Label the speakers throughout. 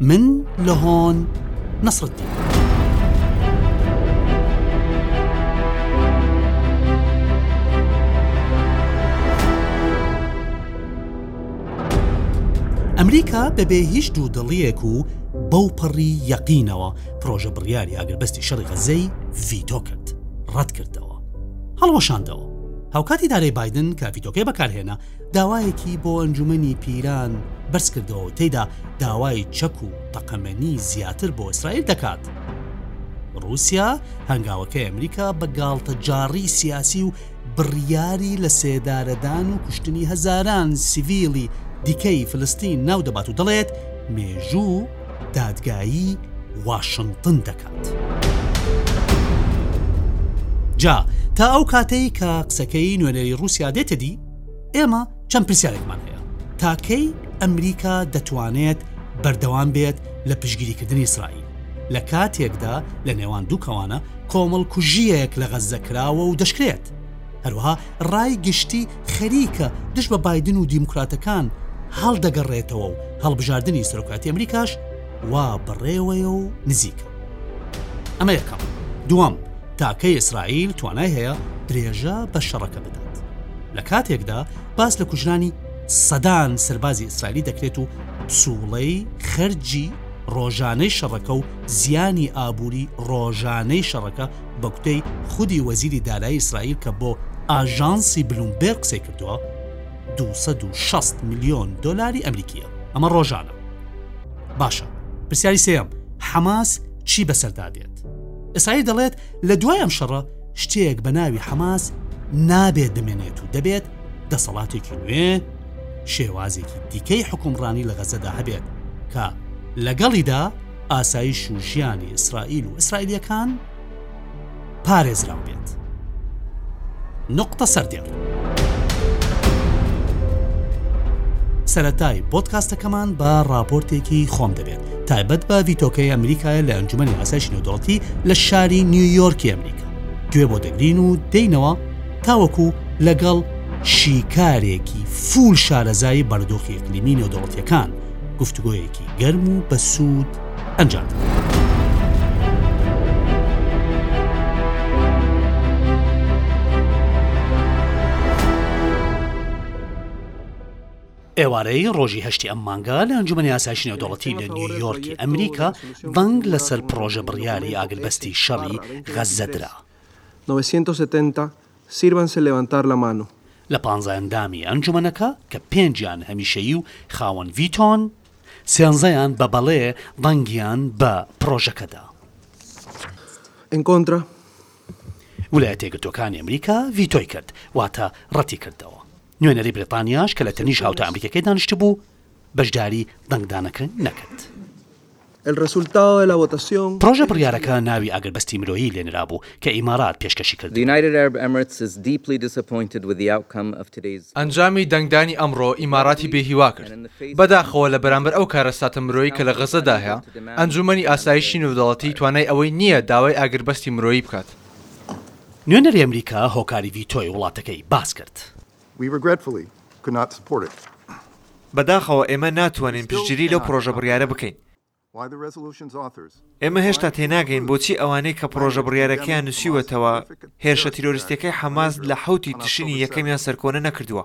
Speaker 1: من لهۆن نەسرەدین. ئەمریکا بەبێ هیچ دوو دڵیەک و بەو پەڕی یەقینەوە پرۆژە بڕیاری ئاگربەستی شەڕی غەزەی ڤیتۆ کرد ڕەتکردەوە هەڵوەشاندەوە هاوکاتی دارەی بادن کاڤیتۆکەی بەکارهێنا داوایەکی بۆ ئەنجومەنی پیران بەرزکردەوەو تێیدا داوای چەک و تەقەمەنی زیاتر بۆ ئیسرائیل دەکات. رووسیا هەنگاوەکەی ئەمریکا بە گاڵتە جاڕی سیاسی و بڕیاری لە سێدارەدان و کوشتنی هەزاران سیڤیلی دیکەی فلستین ناو دەبات و دەڵێت مێژوو دادگایی واشنتن دەکات. جا تا ئەو کاتەی کە قسەکەی نوێنەری رووسیا دێتە دی، ئێمە چەند پرسیارێکمان هەیە تاکەی ئەمریکا دەتوانێت بەردەوام بێت لە پشگیریکردنی ئیسرائیل لە کاتێکدا لە نێوان دووکەوانە کۆمەڵ کوژیەک لە غەزەکراوە و دەشکرێت هەروها ڕای گشتی خەریکە دش بە بادن و دیموکراتەکان هەڵدەگەڕێتەوە و هەڵبژاردننی سەرۆکاتی ئەمریکاش وا بەڕێوەیە و نزیکە ئەمە یەکەم دووەم تاکەی ئیسرائیل توانای هەیە درێژە بە شەڕەکە بدات لە کاتێکدا باس لە کوژرانی سەدان سەربازی ئیسرائیلی دەکرێت و سوڵەی خەرجی ڕۆژانەی شەڕەکە و زیانی ئابووری ڕۆژانەی شەڕەکە بە کوتەی خودی وەزیری دارایی ئیسرائیل کە بۆ ئاژانسی بلومبێر قسەی کردووە 260 میلیۆن دلاری ئەمریکیە ئەمە ڕۆژانە باشە پرسیاری سێم حەماس چی بەسەردادێت ئیسرائیل دەڵێت لە دوای ئەم شەڕە شتێک بە ناوی حەماس نابێت بمێنێت و دەبێت دەسەڵاتێکی نوێ شێوازێکی دیکەی حکومڕانی لە غەزەدا هەبێت کە لەگەڵیدا ئاسایش و ژیانی ئیسرائیل و ئیسرائیلەکان پارێزراو بێت نقطە سەردێڕ سەتای بۆتکاستەکەمان بە ڕاپۆرتێکی خۆم دەبێت تایبەت بە ڤیتۆکەی ئەمریکایە لە ئەنجومەنی ئاسایشی نێودەوڵەتی لە شاری نیویۆرکی ئەمریکا گوێ بۆ دەگرین و دێینەوە تاوەکو لەگەڵ شیکارێکی فول شارەزایی بەردۆخی ئەقلیمی نێودەوڵەتیەکان گفتوگۆیەکی گەرم و بەسوود ئەنجام. ئێوارەی ڕۆژی هەشتی ئەم مانگە لە ئەنجومەنی ئاسایشی نێودەوڵەتی لە نیویۆرکی ئەمریکا دەنگ لەسەر پڕۆژە بڕیاری ئاگربەستی شەڕی
Speaker 2: غەززە درا. لە
Speaker 1: پانزە ئەندامی ئەنجومەنەکە کە پێنجیان هەمیشەیی و خاوەن ڤیتۆن، سێنزەیان بە بەڵێ دەنگیان بە پڕۆژەکە
Speaker 2: دا.
Speaker 1: ولایەتە یەکگرتووەکانی ئەمریکا ڤیتۆی کرد، واتە ڕەتیکردەوە. نوێنەری بریتانیاش کە لە تەنیشت هاوتا ئەمریکیەکەی دانیشتبوو، بەشداری دەنگدانەکە نەکرد. پڕۆژە بڕیارەکە ناوی ئاگربەستی مرۆیی لێ نرابوو کە ئیمارات پێشکەشی
Speaker 3: کردبوو.
Speaker 4: ئەنجامی دەنگدانی ئەمڕۆ ئیماراتی بێ هیوا کرد. بەداخەوە لە بەرامبەر ئەو کارەساتە مرۆیی کە لە غەزەدا هەیە، ئەنجومەنی ئاسایشی نێودەڵەتی توانای ئەوەی نییە داوای ئاگربەستی مرۆیی بکات.
Speaker 1: نوێنەری ئەمریکا هۆکاری ڤیتۆی وڵاتەکەی باس کرد.
Speaker 5: بەداخەوە ئێمە ناتوانین پشتگیری لەو پڕۆژە بڕیارە بکەین. ئێمە هێشتا تێناگەین بۆچی ئەوانەی کە پڕۆژە بڕیارەکەیان نووسیوەتەوە هێرشە تیرۆریستییەکەی حەماس لە حەوتی تشرینی یەکەمیان سەرکۆنە نەکردووە.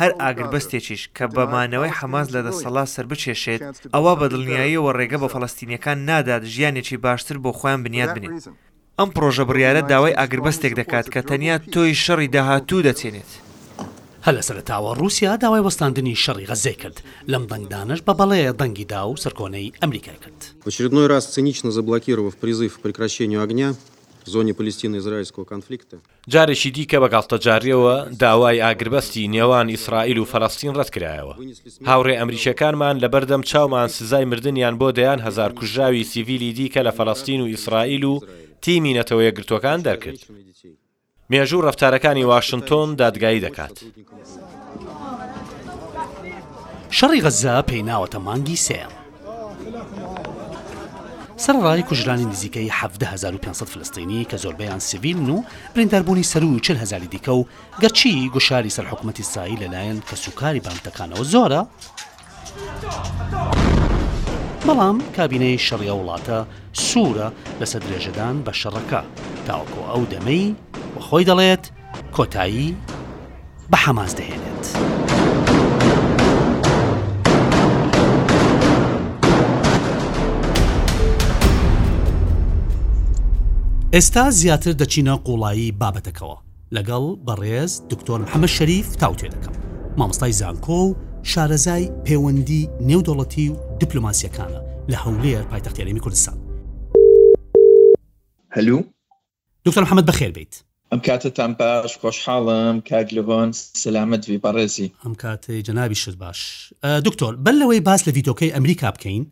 Speaker 5: هەر ئاگربەستێکیش کە بە مانەوەی حەماس لە دەسەڵات سەربکێشێت، ئەوا بە دڵنیاییەوە ڕێگە بە فەڵەستینییەکان نادات ژیانێکی باشتر بۆ خۆیان بنیات
Speaker 6: بنێن.
Speaker 5: ئەم پڕۆژە بڕیارە داوای ئاگربەستێک دەکات کە تەنیا تۆی شەڕی داهاتوو دەچێنێت.
Speaker 1: هەر لە سەرەتاوە ڕووسیا داوای وەستاندنی شەڕی غەززەی کرد، لەم دەنگدانەش بە بەڵێ دەنگی دا و سەرکۆنەی ئەمریکای کرد.
Speaker 7: جارێکی دیکە بە گاڵتەجارییەوە داوای ئاگربەستی نێوان ئیسرائیل و فەلەستین ڕەتکرایەوە. هاوڕێ ئەمریکییەکانمان لەبەردەم چاومان سزای مردنیان بۆ دەیان هەزار کوژراوی سیڤیلی دیکە لە فەلەستین و ئیسرائیل و تیمی نەتەوە یەکگرتووەکان دەرکرد. مێژوو ڕەفتارەکانی واشنتۆن دادگایی دەکات.
Speaker 1: شەڕی غەززە پێی ناوەتە مانگی سێیەم. سەرەڕای کوژرانی نزیکەی حەڤدە هەزار و پێنج سەد فلستینی کە زۆربەیان سڤیلن و برینداربوونی سەروو چل هەزاری دیکە و گەرچی گوشاری سەر حکومەتی ئیسرائیل لەلایەن کەسوکاری بانتەکانەوە زۆرە، بەڵام کابینەی شەڕی ئەو وڵاتە سوورە لەسەر درێژەدان بە شەڕەکە تاوەکۆ ئەو دەمەی وە خۆی دەڵێت کۆتایی بە حەماس دەهێنێت. ئێستا زیاتر دەچینە قوڵایی بابەتەکەوە. لەگەڵ بەڕێز دکتۆر محەممەد شەریف تاوتوێ دەکەم، مامۆستای زانکۆ و شارەزای پێوەندی نێودەوڵەتی و دیپلۆماسییەکانە لە هەولێر پایتەختی هەرێمی کوردستان.
Speaker 8: هەلو،
Speaker 1: دکتۆر محەممەد بەخێر بێیت.
Speaker 8: ئەم کاتەتان باش، خۆشحاڵم کاک لڤۆن سەلامەت بی بەڕێزی.
Speaker 1: ئەم کاتەی جەنابیشت باش. دکتۆر، بەر لەوەی باس لە ڤیتۆکەی ئەمریکا بکەین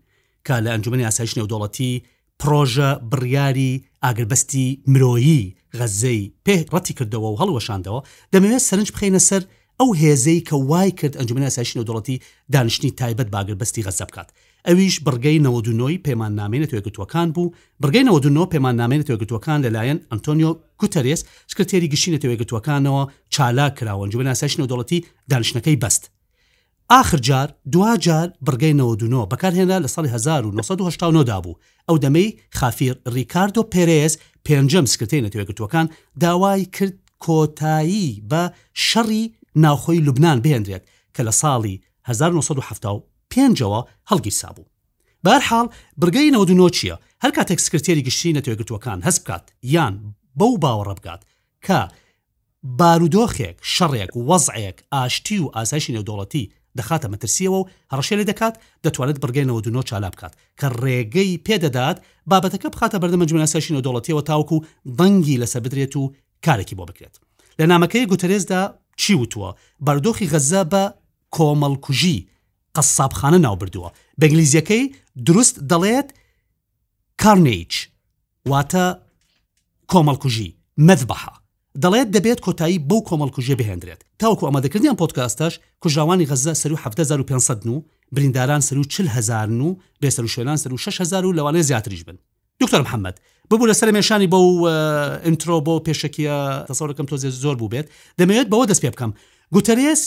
Speaker 1: کە لە ئەنجوومەنی ئاسایشی نێودەوڵەتی پڕۆژە بڕیاری ئاگربەستی مرۆیی غەززەی پێ ڕەتیکردەوە و هەڵیوەشاندەوە، دەمەوێت سەرنج بخەینە سەر ئەو هێزەی کە وایکرد ئەنجومەنی ئاسایشی نێودەوڵەتی دانیشتنی تایبەت بە ئاگربەستی غەززە بکات، ئەویش بڕگەی نەوەد و نۆ ی پەیماننامەی نەتەوە یەکگرتووەکان بوو، بڕگەی نەوەد و نۆ پەیماننامەی نەتەوە یەکگرتووەکان لەلایەن ئەنتۆنیۆ گوتەرێس سکرتێری گشتی نەتەوە یەکگرتووەکانەوە چالاک کرا و ئەنجومەنی ئاسایشی نێودەوڵەتی دانیشتنەکەی بەست، ئاخر جار دواجار بڕگەی نەوەد و نۆ بەکارهێنرا لە ساڵی هەزار و نۆ سەد و هەشتا و نۆ دا بوو، ئەو دەمەی خافیر ڕیکاردۆ پێرێز پێنجەم سکرتێری نەتەوەیەکگرتووەکان داوای کرد کۆتایی بە شەڕی ناوخۆی لوبنان بهێنرێت کە لە ساڵی هەزار و نۆ سەد و حەفتا و پێنج ەوە هەڵگیرسابوو. بەهەرحاڵ بڕگەی نەوەد و نۆ چییە؟ هەرکاتێک سکرتێری گشتیی نەتەوەیەکگرتووەکان هەست بکات یان بەو باوەڕە بگات کە بارودۆخێک، شەڕێک، وەزعێک، ئاشتی و ئاسایشی نێودەوڵەتی دەخاتە مەترسییەوە و هەڕەشەی لێ دەکات، دەتوانێت بڕگەی نەوەد و نۆ چالا بکات، کە ڕێگەی پێ دەدات بابەتەکە بخاتە بەردەم ئەنجومەنی ئاسایشی نێودەوڵەتییەوە تاوەکو دەنگی لەسەر بدرێت و کارێکی بۆ بکرێت. لە نامەکەی گوتەرێزدا چی وتووە؟ بارودۆخی غەززە بە کۆمەڵکوژی قەسابخانە ناو بردووە، بە ئینگلیزییەکەی دروست دەڵێت کارنەیج واتە کۆمەڵکوژی، مەذبەحە، دەڵێت دەبێت کۆتایی بەو کۆمەڵکوژیە بهێندرێت، تاوەکو ئامادەکردنی ئەم پۆدکاستەش کوژراوانی غەززە سەروو حەڤدە هەزار و پێنج سەدن و برینداران سەروو چل هەزارن و بێسەروشوێنان سەروو شەش هەزار و لەوانەیە زیاتریش بن. دکتۆر محمد ببو لە سەرمێ شانی بە و ئینترۆ بۆ پێشەکیە تەسەورەکەم تۆزێ زۆر بوبێت دەمەوێت بەوە دەست پێ بکەم گوتەرێس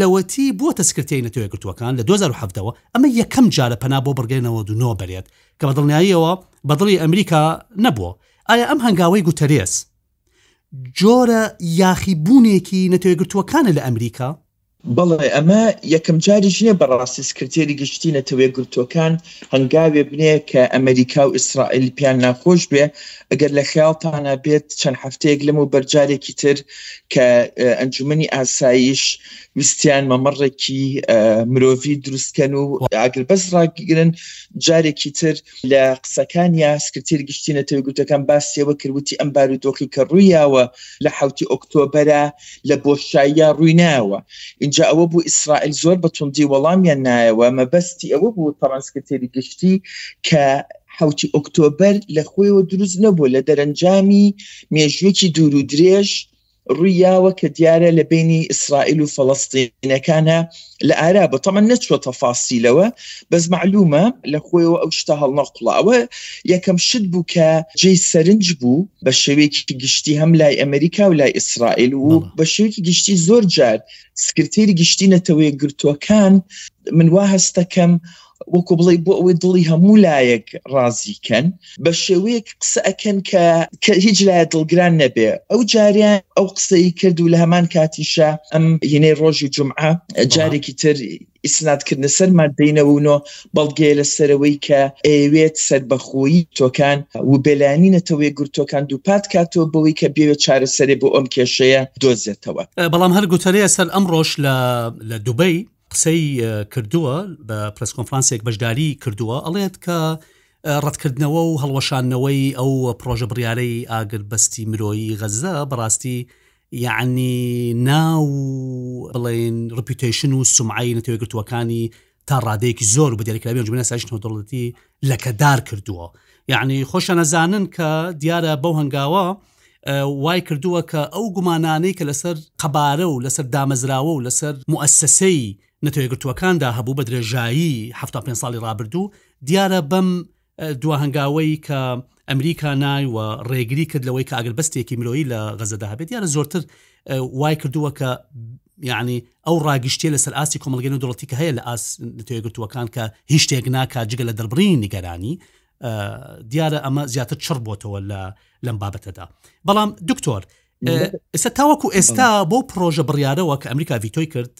Speaker 1: لەوەتی بووەتە سکرتێری نەتەوە یەکگرتووەکان لە دوو هەزار و حەڤدە وە، ئەمە یەکەم جارە پەنا بۆ بڕگەی نەوەد و نۆ بەرێت کە بە دڵنیاییەوە بە دڵی ئەمریکا نەبووە. ئایا ئەم هەنگاوەی گوتەرێس جۆرە یاخیبوونێکی نەتەوە یەکگرتووەکانە لە ئەمریکا؟
Speaker 8: بەڵێ، ئەمە یەکەم جاریش نییە بەڕاستی سکرتێری گشتی نەتەوە یەکگرتووەکان، هەنگاوێ بنێ کە ئەمەریکا و ئیسرائیل پێیان ناخۆش بێ، ئەگەر لە خەیاڵتانا بێت چەند هەفتەیەک لەمەوبەر جارێکی تر کە ئەنجومەنی ئاسایش ویستیان مەمەڕێکی مرۆڤی دروست کەن و ئاگربەست ڕاگیگرن جارێکی تر لە قسەکانیا سکرتێری گشتی نەتەوە یەکگرتووەکان باسی ئەوە کرد وتی ئەم بارودۆخی کە ڕوویاوە لە حەوتی ئۆکتۆبەرا لە بۆشاییا ڕووی نایەوە ئینجا ئەوە بوو ئیسرائیل زۆر بە توندی وەڵامیان نایەوە مەبەستی ئەوە بوو تەڕەن سکرتێری گشتی کە حوتی ئۆکتۆبەر لە خۆیەوە دروست نەبوو لە دەرەنجامی مێژوێکی دوور و درێژ ڕوویاوە کە دیارە لە بینی ئیسرائیل و فەڵەستینەکانە لە ئارا بۆ تەمە نەچوە تەفاسیلەوە بەس معلومە لە خۆیەوە ئەو شتە هەڵنەقڵە ئەوە یەکەم شت بوو کە جێ سەرنج بوو بە شێوەیەکی گشتی هەم لای ئەمریکا و لای ئیسرائیل و بە شێوکی گشتی زۆر جار سکرتێری گشتی نەتەوەیە گرتووەکان من وا هەستەکەم وەکو بڵێ بۆ ئەوەی دڵی هەموو لایەک ڕازیکەن بە شێوەیەک قسە ئەکەن کە کە هیچ لای دڵگران نەبێ ئەو جاریان ئەو قسەی کرد و لە هەمان کاتیشە ئەم هینەی ڕۆژی جمعە جارێکی تر ئیسناتکردە سەر مادەینەوەونۆ بەڵگێ لە سەرەوەی کە ئەوێت سربەخۆیی تۆکان و بێلانی نەتەوەی گرتۆکان دووپات کاتەوە بەوەی کە بێوێت چارەسەرێ بۆ ئەم کێشەیە دۆزێتەوە
Speaker 1: بەڵام هەر گوتەرەیە سەر ئەم ڕۆژ لە لە دوبەی قسەی کردووە بە پرس کۆنفرانسێک بەشداری کردووە ئەڵێت کە ڕەتکردنەوە و هەڵوەشانەوەی ئەو پرۆژە بڕیارەی ئاگر بەستی مرۆیی غەزە بەڕاستی یعنی ناو بڵێن ڕپیتەیشن و سمعی نەتەوەگرتووەکانی تا ڕادەیەکی زۆر بە دیێکراوی جمە ساش نەدەڵەتی لەکەدار کردووە یعنی خۆشە نەزانن کە دیارە بەو هەنگاوە وای کردووە کە ئەو گومانانەی کە لەسەر قەبارە و لەسەر دامەزراوە و لەسەر موسسەی نەتەوەیەگرتووەکاندا هەبوو بە درێژایی ه پێ ساڵی ڕابردوو دیارە بەم دو هەنگاوەی کە ئەمریکا نای و ڕێگری کرد لەوەی کە ئەگەر بەستێکی مرۆیی لە غەزەدا هەبێت دیارە زۆرتر وای کردووە کە یعنی ئەو ڕاگشتێ لەسەر ئاستی کۆمەلگەن و دڵەتی کە هەیە لە ئاس نتۆێگرتووەکان کە هیچ شتێک ناکات جگە لە دەربڕین نیگەرانی دیارە ئەمە زیاتر چڕ بۆتەوە لە لەم بابەتەدا بەڵام دکتۆر ئێستا تاوەکو ئێستا بۆ پرۆژە بڕیارەوە کە ئەمریکا ڤیتۆی کرد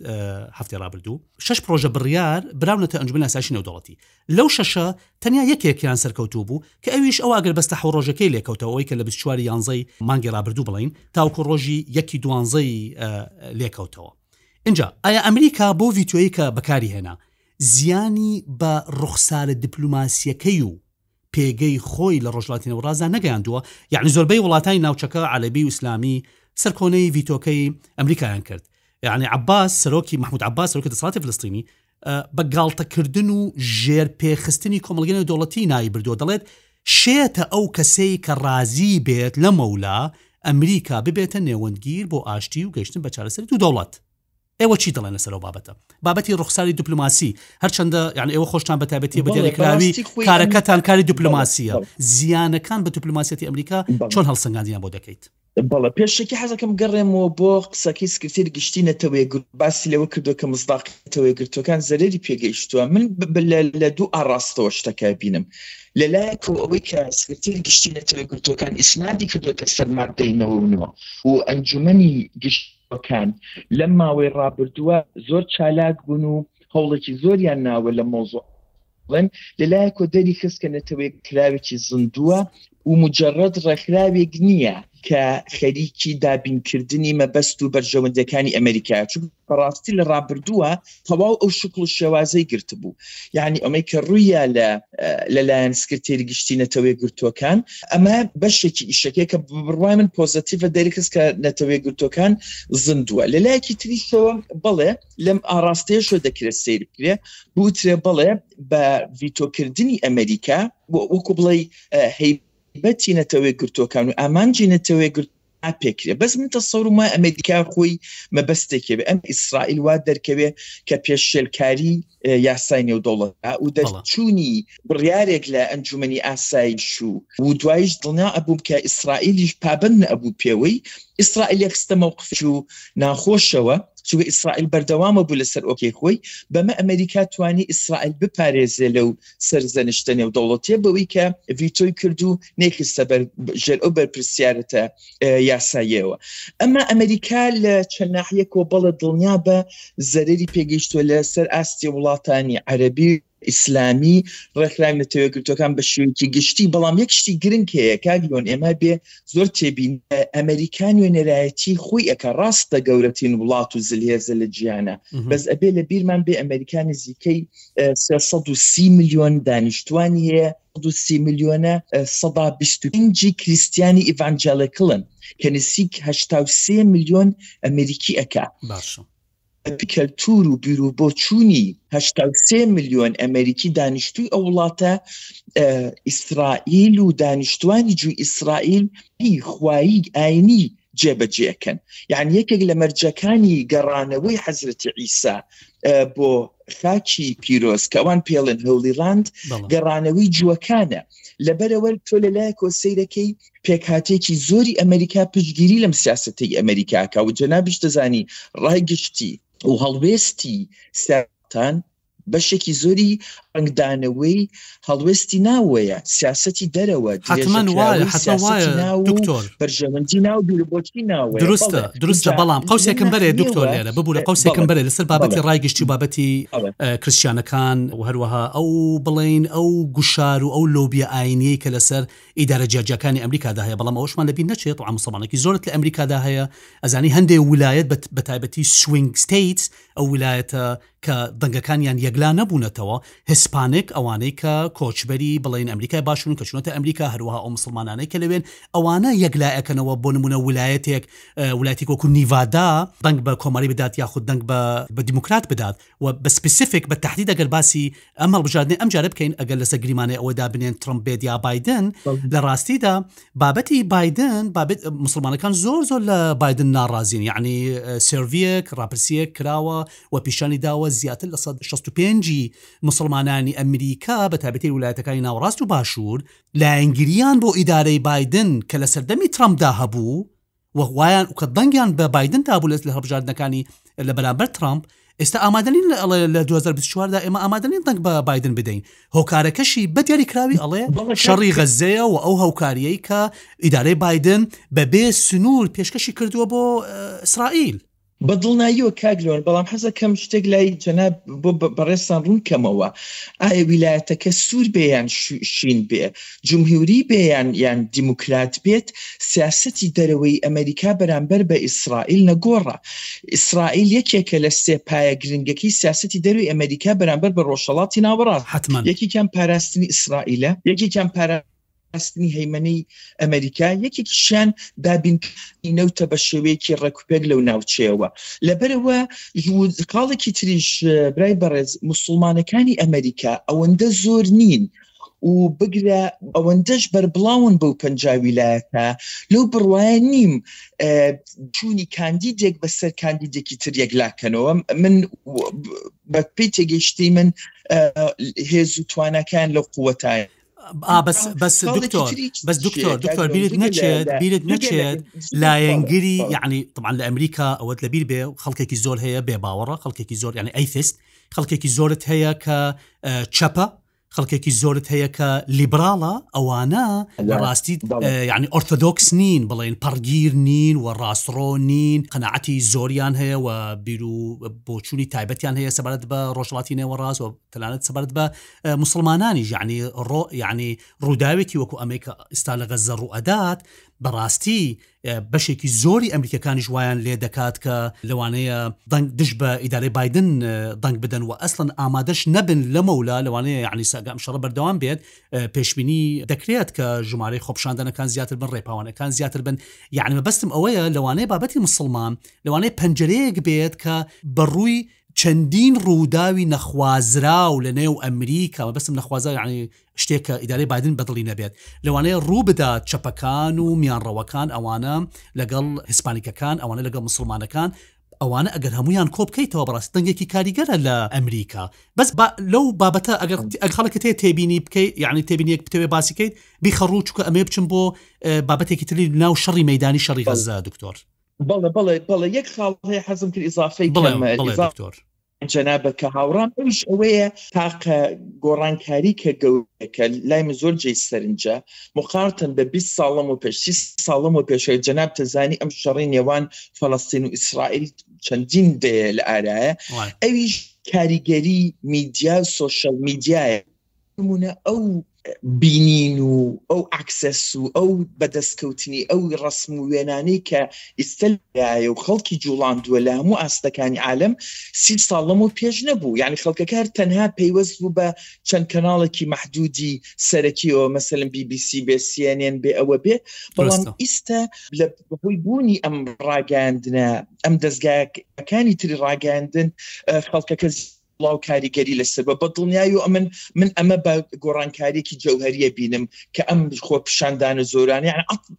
Speaker 1: هەفتی رابردوو شش پرۆژە بڕیار براونەتە ئەنجومە ساشی نەودەڵەتی لەو شەشە تەنیا یەکێکیان سەرکەوتوو بوو کە ئەویش ئەو ئەگەر بەستە حڕۆژەکەی لێکەوتەوەی کە لە بچواری یانزەی مانگی رابردوو بڵین تاوکو ڕۆژی یەکی دوانزەی لێکەوتەوە اینجا ئایا ئەمریکا بۆ ڤیتۆیی کە بەکاری هێنا زیانی بە ڕوخسارە دپلۆماسییەکەی و پێگەی خۆی لە ڕۆژهەڵاتی نێوەڕاستدا نەگەیاندووە، یەعنی زۆربەی وڵاتانی ناوچەکە عەرەبی و ئیسلامی سەرکۆنەی ڤیتۆکەی ئەمریکایان کرد، یەعنی عەباس سەرۆکی، مەحموود عەباس سەرۆکی دەسەڵاتی فلستینی بە گاڵتەکردن و ژێر پێخستنی کۆمەڵگەی نێودەوڵەتی ناوی بردووە، دەڵێت شێتە ئەو کەسەی کە ڕازی بێت لەمەولا ئەمریکا ببێتە نێوەندگیر بۆ ئاشتی و گەیشتن بە چارەسەری دوو دەوڵەت. ئێوە چی دەڵێن لەسەر ئەو بابەتە؟ بابەتی ڕوخساری دیپلۆماسی هەرچەندە یان ئێوە خۆشتان بە تایبەتی بە دیاریکراوی کارەکەتان کاری دیپلۆماسیە زیانەکان بە دیپلۆماسیەتی ئەمریکا چۆن هەڵسەنگاندیان بۆ دەکەیت؟
Speaker 8: بەڵێ پێشەکی حەزەکەم گەڕێمەوە بۆ قسەکەی سکرتێری گشتی نەتەوە یەکگرتووەکان باسی لەوە کردووە کە مصداقیەتی نەتەوە یەکگرتووەکان زەرەری پێگەیشتووە من لە دوو ئاڕاستەوە شتەکە بینم لەلایەکەوە ئەوەی کە سکرتێری گشتی نەتەوە یەکگرتووەکان ئیسنادی کردووەتە سەر ماددەی نەوە و نۆ و ئەنجوومەنی گشتی کان لەم ماوەی ڕابردووە زۆر چالاک بوون و هەوڵێکی زۆریان ناوە لە مۆزۆ بن لەلایەکۆ دەری خست کە نەتەوەیەک کراوێکی زندووە و مجرڕد ڕێکخراوێک نییە کە خەریکی دابینکردنی مەبەست و بەرژەوەندەکانی ئەمریکا چون بەڕاستی لە ڕابردووە تەواو ئەو شکل و شێوازەی گرتبوو یعنی ئەمەی کە ڕوویە لە لەلایەن سکرتێری گشتی نەتەوەێ گرتوەکان ئەمە بەشێکی ئیشەکەی کە بڕای من پۆزەتیڤە دەریخست کە نەتەوەێ گرتوەکان زیندووە لەلایەکی تریشەوە بڵێ لەم ئاراستەیەشە دەکرێت سیر بکرێ بوترێ بڵێ بە ڤیتۆکردنی ئەمریکا وەکو بڵێ هەی بەتی نەتەوەێ گرتوەکان و ئامانجی نەتەوەێ گرت ناپێکرێ بەس من تەسەورم وای ئەمریکا خۆی مەبەستێکێ بێ ئەم ئیسرائیل وا دەرکەوێ کە پێشێلکاری یاسای نێودەوڵەت و دەرچوونی بڕیارێک لە ئەنجومی ئاسایش و و دوایش دڵنیا ئەبووم کە ئیسرائیلیش پابند نەبوو پێوەی ئیسرائیل خستە مەوقف و ناخۆشەوە چوە ئیسرائیل بەردەوامە بوو لەسەر ئۆکەی خۆی بەمە ئەمریکا توانی ئیسرائیل بپارێزێ لەو سەرزەنشتە نێودەوڵەتیە بەوەی کە ڤیتۆی کرد و نەیخستە ژێر ئەو بەرپرسیارەتە یاساییەوە ئەمە ئەمریکا لە چەند ناحیە کۆبەڵە دڵنیا بە زەرری پێگەیشتووە لە سەر ئاستی وڵاتانی عەربی ئیسلامی ڕێکخراوی نەتەوە گرتوەکان بە شێوکی گشتی بەڵام یەک شتی گرنگ هەیە کاگیۆن ئێمە بێ زۆر تێبین ئەمریکا نوێنەرایەتی خۆی ئەکە ڕاستە گەورەترین وڵات و زلهێزە لە جیانە بەس ئەبێ لە بیرمان بێ ئەمریکا نزیکەی 330 ملیۆن دانیشتوانی هەیە سی ملیۆنە سەدا بیستنجی کریسیانی ئیڤانجلکلن کە نسیک هشتا سێ ملیۆن ئەمریکی ئەکا کەلتور و بیرو بۆ چوونی هشتا سێ ملیۆن ئەمریکی دانیشتوی ئەو وڵاتە ئیسرائیل و دانیشتوانی جو ئیسرائیل هی خوایی ئاینی جێبەجێکەن یعنی یەکێک لە مەرجەکانی گەڕانەوەی حەزرەتی عیسا بۆ خاکی پیرۆز کە ئەوان پێڵێن هەولی ڕاند گەڕانەوەی جووەکانە لەبەرەوە تۆ لە لایەکۆ سیرەکەی پێکهاتێکی زۆری ئەمریکا پشگیری لەم سیاستەی ئەمریکاکە و جەنابش دەزانی ڕای گشتی و هەڵوێستی ساتان بەشێکی زۆری ئەنگدانەوەی هەڵوێستی ناوەیە سیاسەتی دەرەوە حەتمەن وایە درێژەکراوەی حەتمەن سیاسەتی وایە ناو و دکتۆر
Speaker 1: بەرژەوەندی ناو بیرو بۆچوونی ناوەیە دروستە بەڵێ دروستە ئینجا بەڵام قەوسێکم بەرێ دکتۆر لێرە ببورە قەوسێکم بەرێ لەسەر بابەتی بەڵێ رای گشتی و بەڵێ بابەتی رای گشتی و بابەتی بەڵێ اه، کریستیانەکان و هەروەها ئەو بڵێین ئەو گوشار و ئەو لۆبیە ئاینیەی کە لەسەر ئیدارە جیاجیاکانی ئەمریکادا هەیە بەڵام ئەوەشمان لەبیر نەچێت تەوعا موسڵمانێکی زۆرت لە ئەمریکادا هەیە ئەزانی هەندێ ولایەت بەت بەتایبەتی سوینگ ستەیتس ئەو ولایەتە کە دەنگەکانیان یەکلا نەبوونەتەوە، هسپانک، ئەوانەی کە کۆچبەری بڵێین ئەمریکای باشوورن کە چوونەتە ئەمریکا، هەروەها ئەو موسڵمانانەی کە لەوێن، ئەوانە یەکلا ئەکەنەوە، بۆ نموونە ولایەتێک ولایەتێک وەکوو نیڤادا دەنگ بە کۆماری بدات یاخود دەنگ بە بە دیموکرات بدات و بە سپیسفیک بە تەحدید ئەگەر باسی ئەم هەڵبژاردنەی ئەمجارە بکەین ئەگەر لەسەر گریمانەی ئەوە دابنێن ترەمپ بێت یا بایدن لە ڕاستیدا بابەتی بایدن بابەت موسڵمانەکان زۆر زۆر لە بایدن ناڕازین یعنی سێرڤیەک ڕاپرسیەک کراوە و پیشانی داوە زیاتر لە سەد شەست و پێنج ی موسڵمانانی ئەمریکا بە تایبەتی ولایەتەکانی ناوەڕاست و باشوور لایەنگرییان بۆ ئیدارەی بایدن کە لە سەردەمی ترەمپدا هەبوو و وایان کە دەنگیان بە بایدن دابوو لە هەڵبژاردنەکانی لە بەرامبەر ترەمپ ئێستا ئامادەنین لە ئەڵێ لە 2024 دا ئێمە ئامادەنین دەنگ بە بایدن بدەین هۆکارەکەشی بە دیاریکراوی ئەڵێ شەڕی غەزەیە و ئەو هەوکاریەی کە ئیدارەی بایدن بەبێ سنوور پێشکەشی کردووە بۆ ئیسرائیل
Speaker 8: بە دڵناییەوە کاک لۆن، بەڵام حەزەکەم شتێک لای جەناب بۆ بەڕێزتان ڕوون کەمەوە، ئایا ویلایەتەکە سوور بێ یان شین بێ، جمهوری بێ یان یان دیموکرات بێت، سیاسەتی دەرەوەی ئەمەریکا بەرامبەر بە ئیسرائیل نەگۆڕە. ئیسرائیل یەکێکە لە سێ پایە گرنگەکەی سیاسەتی دەروی ئەمەریکا بەرامبەر بە ڕۆژهەڵاتی ناوەڕاست.
Speaker 1: حەتمەن.
Speaker 8: یەکێکیان پاراستنی ئیسرائیلە. پاراستنی هەیمەنەی ئەمەریکا، یەکێکیشیان دابینکردنی نەوتە بە شێوەیەکی ڕێکوپێک لەو ناوچەیەوە. لەبەرئەوە خاڵێکی تریش برای بەڕێز، موسڵمانەکانی ئەمەریکا ئەوەندە زۆر نین و بگرە ئەوەندەش بەربڵاون بەو پەنجا ویلایەتە، لەو بڕوایە نیم چوونی کاندیدێک بەسەر کاندیدێکی تر یەکلاکەنەوە. من بەپێی تێگەیشتنی من هێز و تواناکەیان لەو قووەتایە.
Speaker 1: بەس بەس دکتۆر بەس دکتۆر دکتۆر بیرت نەچێت بیرت نەچێت لایەنگری یعنی طبعا لە ئەمریکا ئەوەت لەبیر بێ خەڵکێکی زۆر هەیە بێ باوەڕە خەڵکێکی زۆر یعنی ئەیفست خەڵکێکی زۆرت هەیە کە چەپە خەڵکێکی زۆرت هەیە کە لیبراڵە ئەوانە لە ڕاستی یعنی ئۆرتۆدۆکس نین بڵێن پەڕگیر نین و ڕاستڕۆ نین قەنەعەتی زۆریان هەیە و بیر و بۆچووی تایبەتیان هەیە سەبارەت بە ڕۆژڵاتی نێوەڕاست و تەنانەت سەبارەت بە مسلمانانیش یعنی ڕۆ یعنی ڕووداوێکی وەکو ئەمەی کە ئستا لە غەزە ڕوئەدات بەڕاستی بەشێکی زۆری ئەمریکەکانیش وایان لێ دەکات کە لەوانەیە دەنگ دژ بە ئیدارەی بادن دەنگ بدەن و ئەسڵەن ئامادەش نەبن لەمەولا لەوانەیە یعنی ساگەم شەڕە بەردەوام بێت پێشببینی دەکرێت کە ژمارەی خۆپشاندنەکان زیاتر بن ڕێپاوانەکان زیاتر بن یعنی بەستم ئەوەیە لەوانەیە بابەتی مسلمان لەوانەیە پەنجەرەیەک بێت کە بەڕووی چەندین ڕووداوی نەخوازراو لە نێو ئەمریکا، مەبەستم نەخوازراو یەعنی شتێک کە ئیدارەی بایدن بە دڵی نەبێت، لەوانەیە ڕوو بدات، چەپەکان و میانڕەوەکان ئەوانە لەگەڵ هیسپانیکەکان، ئەوانە لەگەڵ موسڵمانەکان، ئەوانە ئەگەر هەموویان کۆ بکەیتەوە بەڕاستی دەنگێکی کاریگەرە لە ئەمریکا، بەس با لەو بابەتە ئەگەر ئەگەر خەڵکت هەیە تێبینی بکەی یەعنی تێبینیەک بتەوێ باسی کەیت بیخە ڕوو چونکە ئەمەوێ بچم بۆ بابەتێکی تری ناو شەڕی مەیدانی شەڕی غەززە دکتۆر.
Speaker 8: بەڵێ بەڵێ بەڵێ یەک خاڵ هەیە حەزم کرد ئیزافەی بڵێ کەم بڵێ ئیزا
Speaker 1: دکتۆر
Speaker 8: جەنابە کە هاوڕام ئەوش ئەوەیە تاقە گۆڕانکاری کە گەورەکە لای من زۆر جێی سەرنجە مقارتن بە 20 ساڵم و پێش 30 ساڵم و پێشەوە جەناب تەزانی ئەم شەڕی نێوان فەڵەستین و ئیسرائیل چەندین دەیە لە ئارایە وای ئەویش کاریگەری میدیا و سۆشیال میدیایە نمونە ئەو بینین و ئەو ئەکسەس و ئەو بەدەستکەوتنی ئەو ڕەسم و وێنانەی کە ئیستە لایە و خەڵکی جوڵاندووە لە هەموو ئاستەکانی عالەم سی ساڵ لەمەو پێش نەبوو یعنی خەڵکەکار تەنها پەیوەست بوو بە چەند کەناڵێکی مەحدودی سەرەکیەوە مەسەلم بی بی سی بێ سیێنێن بێ ئەوە بێ بەڵام ئیستە لە بەهۆی بوونی ئەم ڕاگەاندنە ئەم دەستگایەکانی تری ڕاگەاندن خەڵکەکە بڵاو کاریگەری لەسەر بە بە دڵنیایی و ئەمن من ئەمە بە گۆڕانکاریەکی جەوهریە بینم کە ئەم خۆ پیشاندانە زۆرانە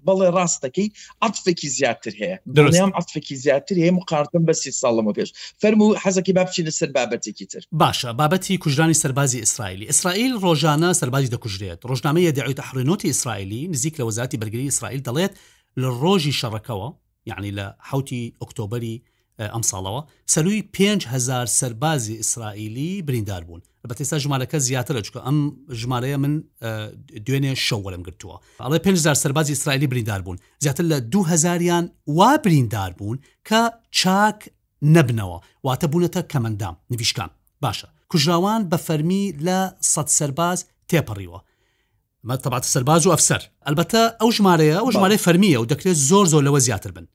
Speaker 8: بەڵێ ڕاستەکەی عفێکی زیاتر هەیە دڵنیام عفێکی زیاتر هەیە مقارتم بە سی ساڵەمە پێش فەرمو و حەزەکەی بابچی لەسەر بابەتێکی تر
Speaker 1: باشە بابەتی کوژرانی سەربازی ئیسرائیلی ئیسرائیل ڕۆژانە سەربازی دەکوژرێت ڕۆژنامەی یەدەعوی تەحڕینۆتی ئیسرائیلی نزیک لە وەزاتی بەرگری ئیسرائیل دەڵێت لە ڕۆژی شەڕەکەوە یعنی لە حوتی ئۆکتۆبری ئەم ساڵەوە سەروی 5هزار سەربازی ئیسرائیلی بریندار بوون بەتێستا ژمارەکە زیاترە چکە ئەم ژمارەیە من دوێنێ شەو وەرم گرتووە ئەڵێ 5هزار سەربازی ئیسرائیلی بریندار بوون زیاتر لە 2000یان وا بریندار بوون کە چاک نەبنەوە واتە بوونەتە کەمەندام نویشکان باشە کوژراوان بە فەرمی لە سەد سەرباز تێپەڕیوە مەتبات سەرباز و ئەفسەر ئەلبەتە ئەو ژمارەیە ئەو ژمارە فەرمیە و دەکرێت زۆر زۆر لەوە زیاتر بن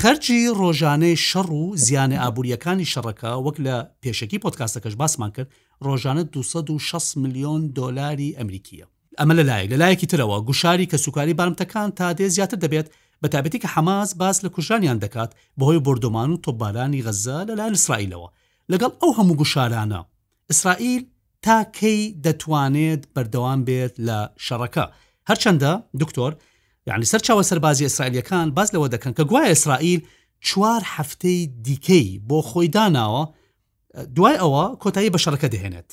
Speaker 1: خەرجی ڕۆژانەی شەڕ و زیانە ئابوووریەکانی شەڕەکە وەک لە پێشکی پۆتکاستەکەش باسمان کرد ڕۆژانە 260 میلیۆن دۆلاری ئەمریکیە ئەمە لە لایەک لە لایەکی ترەوە گوشاری کە سوکاری بارمتەکان تا دێ زیاتر دەبێت بە تابەتی کە حەماس باس لە کوژرانیان دەکات بەهۆی بردومان و تۆبارانی غەزە لەلایەن ئیسرائیلەوە لەگەڵ ئەو هەموو گوشارانە ئیسرائیل تا کەی دەتوانێت بەردەوام بێت لە شەڕەکە؟ هەرچەندە، دکتۆر، یانی سەرچاوە سەربازیە ئیسرائیلیەکان باس لەوە دەکەن کە گوایە ئیسرائیل چوار هەفتەی دیکەی بۆ خۆی داناوە دوای ئەوە کۆتایی بە شەڕەکە دەهێنێت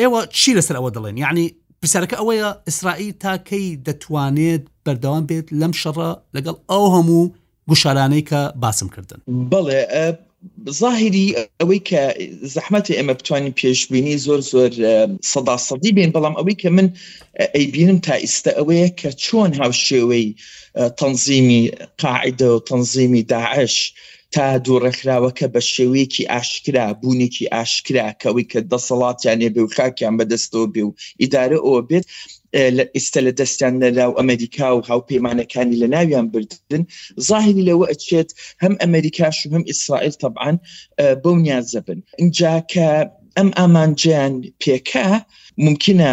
Speaker 1: ئێوە چی لەسەر ئەوە دەڵێن یعنی پرسیارەکە ئەوەیە ئیسرائیل تاکەی دەتوانێت بەردەوام بێت لەم شەڕە لەگەڵ ئەو هەموو گوشارانەی کە باسم کردن.
Speaker 8: بەڵێ زاهیری ئەوەی کە زەحمەتە ئێمە بتوانین پێشبینی زۆر زۆر سەدا سەدی بین بەڵام ئەوەی کە من ئەیبینم تا ئیستە ئەوەیە کە چۆن هاوشێوەی تەنزیمی قاعدە و تەنزیمی داعش تا دوو ڕێکخراوەکە بە شێوەیەکی ئاشکرا بوونێکی ئاشکرا کەوەی کە دەسەڵاتیان نێبێ و خاکیان بەدەستەوە بێ و ئیدارە ئەوە بێت لە ئیستە لە دەستیان لەلاو ئەمریکا و هاوپەیمانەکانی لە ناویان بردن ظاهری لەوە ئەچێت هەم ئەمریکاش و هەم ئیسرائیل طبعاً بەو نیازە بن اینجا کە ئەم ئامانجیان پێکە ممکنە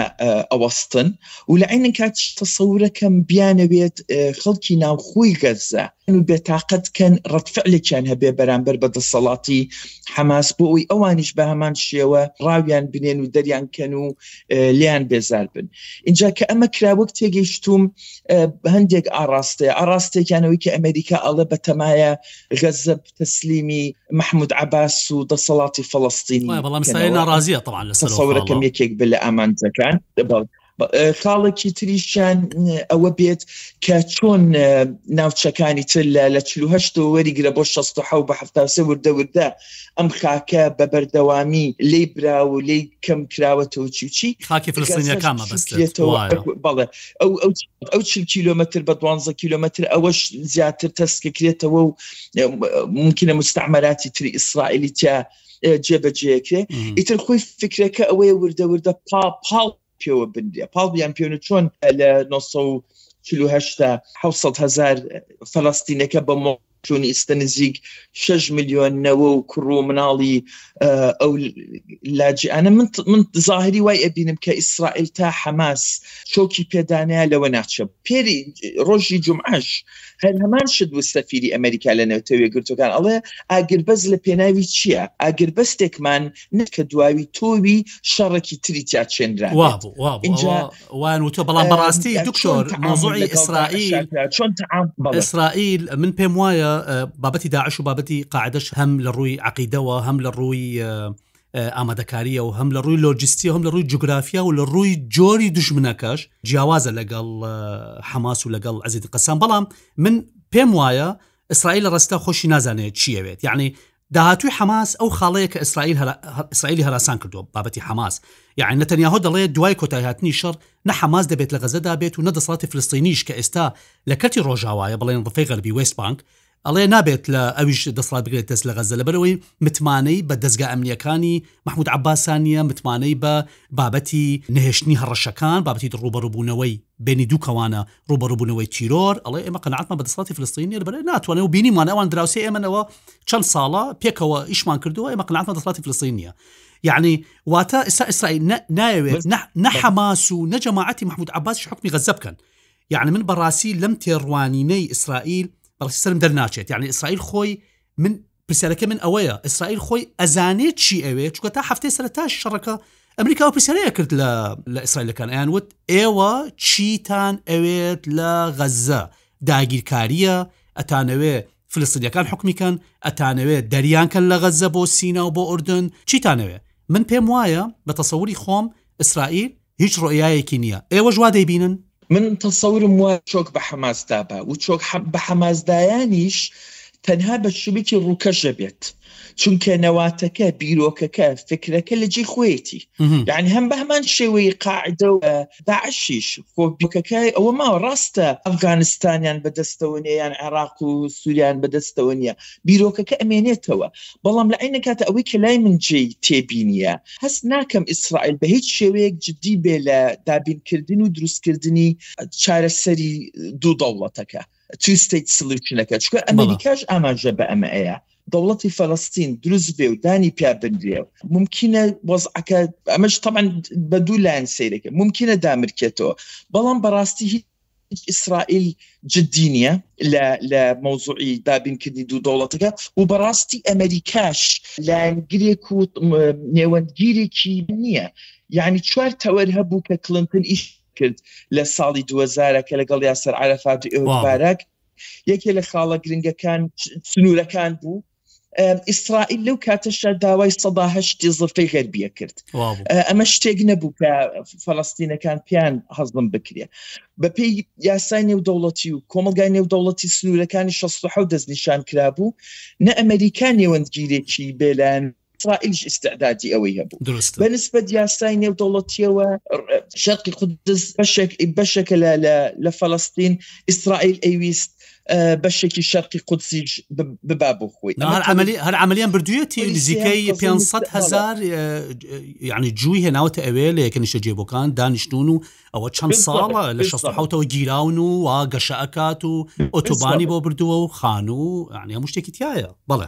Speaker 8: ئەوەستن و لە عینکات تەسەورەکەم بیانەوێت خەڵکی ناوخۆی گەزە و بێتاقەت کەن ڕەدفعلێکیان هەبێ بەرامبەر بە دەسەڵاتی حەماس بۆ ئەوەی ئەوانیش بە هەمان شێوە ڕاویان بنێن و دەریان کەن و لێیان بێزار بن ئینجا کە ئەمە کرا وەک تێگەیشتوم هەندێک ئاڕاستەیە ئاڕاستێکیانەوەی کە ئەمریکا ئەڵێ بەتەمایە غەزەب تەسلیمی مححمود عباس و دەسەڵاتی فەڵەستینی
Speaker 1: بەڵام سای ناڕازیە تەوان لە
Speaker 8: سەورەکەم یەکێک بە لە ئامانجەکان دەبڵ خاڵێکی تریشیان ئەوە بێت کە چۆن ناوچەکانی تر لە لە چهشت و وەریگرە بۆ 16 بە هەفتاسە وردە وردە ئەم خاکە بە بەردەوامی لی برا و لی کەم کراوەتەوە چوچی
Speaker 1: خاکی فلسینەکانمە
Speaker 8: بەڵێ ئەو ئەو چ کیلومتر بە 12 کیلومتر ئەوەش زیاتر تەسکەکرێتەوە و ممکنە مستعمەراتی تری ئیسرائیلی تیا جێبەجێکرێ ئیتر خۆی فکرەکە ئەوەیە وردە وردە پا پاڵ پێوە بنرێ پاڵ بیان پێێن چۆن لە 1940 هزار فلستینەکە بە چون ئیستا نزیک 6 میلیۆن نەوە و کوڕ و مناڵی ئەو لاجیانە من من ظاهری وای ئەبینم کە ئیسرائیل تا حەماس چۆکی پێدانە لەوە ناچە پێری ڕۆژی جمعش هەر هەمان شت بوو سەفیری ئەمریکا لە نەوتەوێ گرتوەکان ئەڵێ ئاگربەس لە پێناوی چییە ئاگربەستێکمان نکە دواوی تۆوی شەڕێکی تری تیا چێنرا اینجا
Speaker 1: وان وتە بەڵام بەڕاستی دکتۆر مۆزۆی ئیسرائیل
Speaker 8: چۆن
Speaker 1: ئیسرائیل من پێم وایە بابەتی داعش و بابەتی قاعدەش هەم لە ڕووی عقیدەوە هەم لە ڕووی ئامادەکاریەوە هەم لە ڕووی لۆجستی هەم لە ڕووی جوگرافیا و لە ڕووی جۆری دژمنەکەش جیاوازە لەگەڵ حەماس و لەگەڵ ئەزیدی قەسان بەڵام من پێم وایە ئیسرائیل لە ڕستا خۆشی نازانێت چیەوێت یعنی داهاتوی حماس ئەو خاڵەیە کە ئیسرائیل ئیسرائیلی هەراسان کردو بابەتی حماس یعنی نەتەنیاهۆ دەڵێت دوای کۆتایهاتنی شەڕ نە حماس دەبێت لە غەزەدا بێت و نە دەسڵاتی فلستینیش کە ئێستا لە کەتی ڕۆژاوایە بڵێن ڕفەی غەربی وێستبانک ئەڵێ نابێت لە ئەویش دەسڵات بگرێت دەست لە غەزە لەبەرەوەی متمانەی بە دەستگا ئەمنیەکانی محمود عباسانیە متمانەی بە بابەتی نەهێشتنی هەڕەشەکان بابەتی ڕوبەڕوبوونەوەی بینی دووکەوانە ڕوبەڕوبوونەوەی تیرۆر ئەڵێ ئێمە قەنەعاتمان بە دەسڵاتی فلستین نیە بەێ ناتوانێت و بینیمان ئەوان دراوسی ئێمەەوە چەند ساڵە پێکەوە ئیشمان کردووە ئێمە قەنەعاتمان دەسڵاتی فلستین نیە یعنی واتە ئستا ئیسرائیل نایەوێت نە حەماس و نەجەماعەتی محمود عباسی حکمی غەزە بکەن یەعنی من بەڕاسی لەم تێڕوانینەی ئیسرائیل بەڕاستی سەرم دەرناچێت یەعنی ئیسرائیل خۆی من پرسیارەکە من ئەوەیە ئیسرائیل خۆی ئەزانێت چی ئەوێ چکە تا هەفتەی سەرتا شەڕەکە ئەمریکا و پرسیارەیە کرد لە لە ئیسرائیلەکان ئەیان وت ئێوە چیتان ئەوێت لە غەززە داگیرکاریە ئەتانەوێ فلستنیەکان حکمیکەن ئەتانەوێ دەریانکەن لە غەززە بۆ سینا و بۆ ئوردن چیتانەوێ من پێم وایە بە تەسەوری خۆم ئیسرائیل هیچ ڕۆئیایەکی نیە ئێوەش وا دەیبینن؟
Speaker 8: من تەسەورم وایە چۆک بە حەماس دابا و چۆک بە حەماس دایانیش تەنها بە چروکی ڕووکەش ئەبێت چونکە نەواتەکە بیرۆکەکە فکرەکە لە جێی خۆیەتی یانی هەم بە هەمان شێوەی قاعدە و داعشیش خۆ بیکەکای ئەوە ماوە ڕاستە ئەفغانستانیان بەدەستەوە نیە یان عێراق و سوریان بەدەستەوە نیە بیرۆکەکە ئەمێنێتەوە، بەڵام لە عەینە کاتە ئەوەی کە لای من جێی تێبینییە، هەست ناکەم ئیسرائیل بە هیچ شێوەیەک جددی بێ لە دابینکردن و دروستکردنی چارەسەری دوو دەوڵەتەکە، Two State Solution، ەکە، چونکە ئەمەریکاش ئاماژە بە ئەمە ئەیا دەوڵەتی فەلەستین دروست بێ و دانی پیا بنرێ و ممکنە وەزعەکە ئەمەش تەمان بە دوو لایەن سەیرەکە ممکنە دامرکێتەوە، بەڵام بەڕاستی هیچ ئیسرائیل جددی نییە لە مەوزوعی دابینکردنی دوو دەوڵەتەکە و بەڕاستی ئەمریکاش لایەنگرێک و نێوەندگیرێکی نییە یعنی چوار تەوەر هەبوو کە کلنتن ئیش کرد لە ساڵی 2000 کە لەگەڵ یاسەر عرفات و ئێوبارەک یەکێ لە خاڵە گرنگەکان سنوورەکان بوو ئیسرائیل لەو کاتەشە داوای سەدا هەشتی زرفەی غەربیە کرد ئەمە شتێک نەبوو کە فەڵستینەکان پیان هەزم بکرێ بەپی یاسای نێودەوڵەتی و کۆمەلگای نێودەوڵەتی سنوورەکانی 16 دەستنیشان کرابوو نە ئەمریکا نێوەندگیرێکی بێلان ئیسرائیلیش ئیستعدادی ئەوەی هەبوو بە نسبەت یاسای نێودەوڵەتیەوە شەرقی قودس بەشێک بەشێکە لە لە فەلستین ئیسرائیل ئەیویست بەشێکی شەرقی قودسیش ببا بۆ خۆی
Speaker 1: هەر عملیان بردوێتی نزیکەی 500 هزار یعنی جووی هێناوتە ئەوێ لە یەکە نیشە جێبەکان دانیشتون و ئەوە چەند ساڵە لە 16ەوە گیراون و وا گەشە ئەکات و ئۆتۆبانی بۆ بردووە و خانوو یعنی هەموو شتێکی تایە
Speaker 8: بەڵێ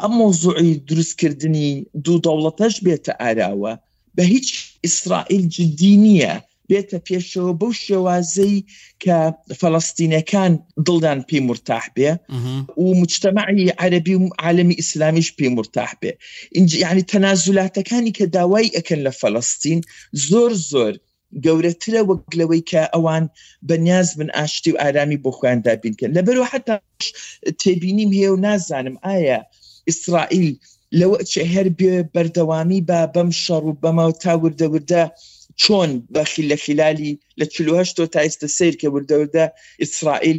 Speaker 8: ئەم مەوزوعی دروستکردنی دوو دەوڵەتەش بێتە ئاراوە، بە هیچ ئیسرائیل جددی نییە بێتە پێشەوە بەو شێوازەی کە فەلەستینەکان دڵیان پێی مرتاح بێ و مجتمعی عەربی و عالمی ئیسلامیش پێی مرتاح بێ یعنی تەنازولاتەکانی کە داوای ئەکەن لە فەلەستین زۆر زۆر گەورەترە وەک لەوەی کە ئەوان بەنیاز بن ئاشتی و ئارامی بۆ خۆیان دابین بکەن، لەبەرئەوە حەتا ئەوەش تێبینیم هەیە و نازانم ئایا ئیسرائیل لەوە چ هەر بێ بەردەوامی با بەم شەڕ و بەمە تا وردە وردە چۆن بە خیللە خیلالی لە چل و هەشت ەوە تا ئیستە سەیرکە وردە وردە ئیسرائیل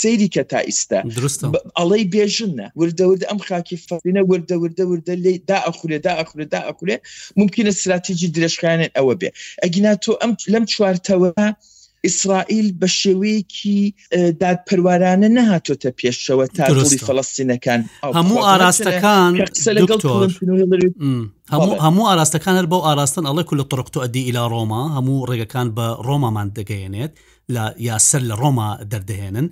Speaker 8: سەیری کە تا ئیستا ئەڵەی بێژنە وردەورد ئەم خاکی فەرینە وردە وردە وردە لی دا ئەخورێ دا ئەخورێ دا ئەخورێ ممکنە استراتیجی درێژخانێن ئەوە بێ ئەگینا تۆ ئەم لەم چوارتەوە ئیسرائیل بە شێوەیەکی دادپەروارانە نەهاتۆتە پێشەوە تا دڵی فەڵستینەکان
Speaker 1: هەموو ئاراستەکان هەموو ئاراستەکان هەر بەو ئاراستن ئەڵێ کول لە تڕکتۆ ئەدی ئیلا ڕۆما هەموو ڕێگەکان بە ڕۆمامان دەگەیەنێت لە یا سەر لە ڕۆما دەردەهێنن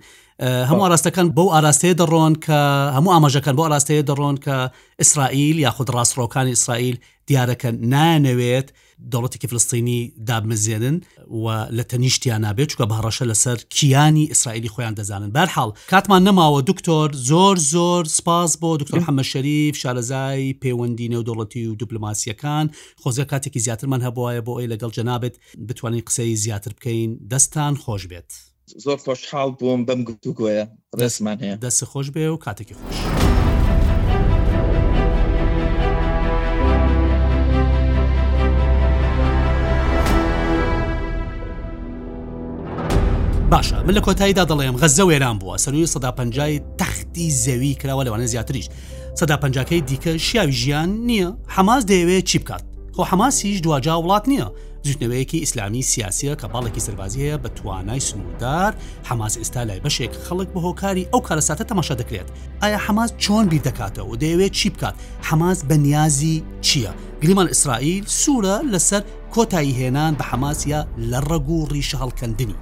Speaker 1: هەموو ئاراستەکان بەو ئاراستەیە دەڕۆن کە هەموو ئاماژەکان بۆ ئاراستەیە دەڕۆن کە ئیسرائیل یاخود ڕاستڕۆکانی ئیسرائیل دیارەکە نانەوێت دەوڵەتێکی فلستینی دابمەزێنن و لە تەنیشتیان نابێت چکە بەڕەشە لەسەر کیانی ئیسرائیلی خۆیان دەزانن بەرحاڵ کاتمان نەماوە دکتۆر زۆر زۆر سپاس بۆ دکتۆر حەمە شەریف شارەزای پەیوەندی نێودوڵەتی و دیپلماسیەکان خۆزگە کاتێکی زیاترمان هەبواە بۆ ئەی لەگەڵ جەنابێت بتوانین قسەی زیاتر بکەین دەستان خۆش بێت.
Speaker 8: زۆر خۆشحاڵ بووم بەم گفتوگۆیە ڕێزمان هەیە.
Speaker 1: دەست خۆش بێ و کاتێکی خۆش. باشە من لە کۆتاییدا دەڵێم غەزە وێران بووە سەروی سەدا پەنجای تەختی زەوی کراوە لەوانە زیاتریش سەدا پەنجا کەی دیکە شیاوی ژیان نییە حەماس دەیەوێت چی بکات خۆ حەماسیش دواجا وڵات نییە زوتنەوەیەکی ئیسلامی سیاسیە کە باڵێکی سەربازی هەیە بە توانای سنووردار حەماس ئێستا لای بەشێک خەڵک بە هۆکاری ئەو کارەساتە تەماشا دەکرێت ئایا حەماس چۆن بیر دەکاتەوە و دەیەوێت چی بکات حەماس بە نیازی چییە گریمان ئیسرائیل سوورە لەسەر کۆتایی هێنان بە حەماسیا لە ڕەگ و ڕیشە هەڵکەندنی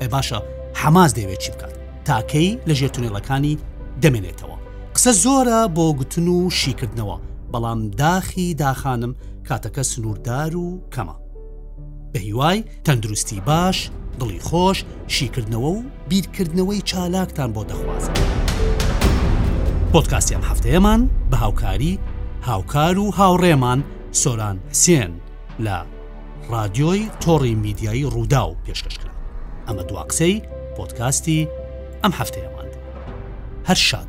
Speaker 1: ئەی باشە حەماس دەیەوێت چی بکات تاکەی لە ژێر تونێڵەکانی دەمێنێتەوە قسە زۆرە بۆ گوتن و شیکردنەوە بەڵام داخی داخانم کاتەکە سنووردار و کەمە بە هیوای تەندروستی باش دڵی خۆش شیکردنەوە و بیرکردنەوەی چالاکتان بۆ دەخوازم پۆتکاسیان هەفتەیەمان بە هاوکاری هاوکار و هاوڕێمان سۆران حسێن لە ڕادیۆی تۆڕی میدیایی ڕوودا و پێشکەشکرا ئەمە دو قسەی پۆتکاستی ئەم هەفتەیەمان هەر شاد.